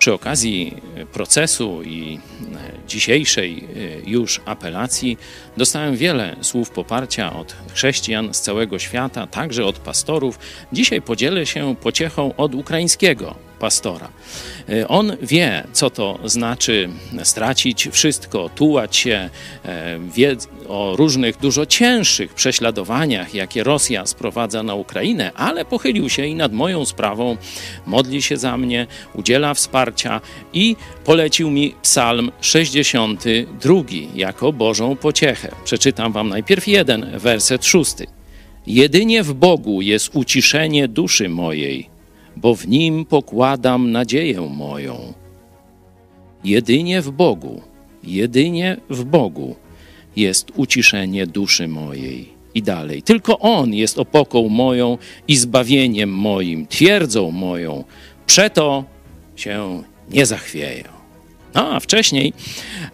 Przy okazji procesu i dzisiejszej już apelacji dostałem wiele słów poparcia od chrześcijan z całego świata, także od pastorów. Dzisiaj podzielę się pociechą od ukraińskiego pastora. E, on wie, co to znaczy stracić wszystko, tułać się, e, wie o różnych dużo cięższych prześladowaniach, jakie Rosja sprowadza na Ukrainę, ale pochylił się i nad moją sprawą, modli się za mnie, udziela wsparcia i polecił mi Psalm 62 jako Bożą pociechę. Przeczytam wam najpierw jeden, werset szósty. Jedynie w Bogu jest uciszenie duszy mojej bo w Nim pokładam nadzieję moją. Jedynie w Bogu, jedynie w Bogu jest uciszenie duszy mojej. I dalej. Tylko On jest opoką moją i zbawieniem moim, twierdzą moją. Przeto się nie zachwieję. No, a wcześniej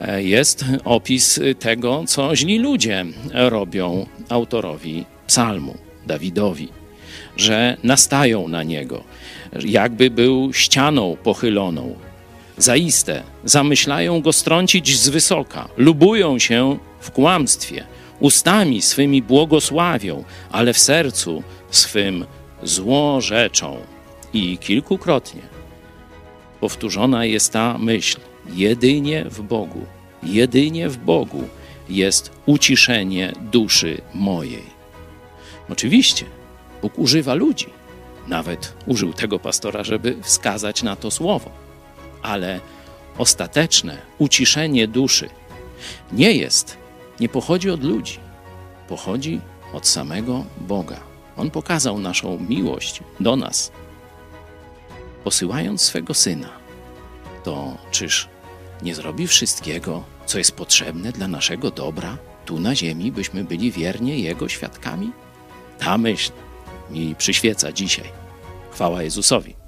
e, jest opis tego, co źli ludzie robią autorowi psalmu, Dawidowi, że nastają na niego, jakby był ścianą pochyloną. Zaiste zamyślają go strącić z wysoka, lubują się w kłamstwie, ustami swymi błogosławią, ale w sercu swym złorzeczą. I kilkukrotnie powtórzona jest ta myśl: jedynie w Bogu, jedynie w Bogu jest uciszenie duszy mojej. Oczywiście, Bóg używa ludzi nawet użył tego pastora, żeby wskazać na to słowo. Ale ostateczne uciszenie duszy nie jest, nie pochodzi od ludzi, pochodzi od samego Boga. On pokazał naszą miłość do nas, posyłając swego syna. To czyż nie zrobi wszystkiego, co jest potrzebne dla naszego dobra tu na ziemi, byśmy byli wiernie Jego świadkami? Ta myśl mi przyświeca dzisiaj. Chwała Jezusowi.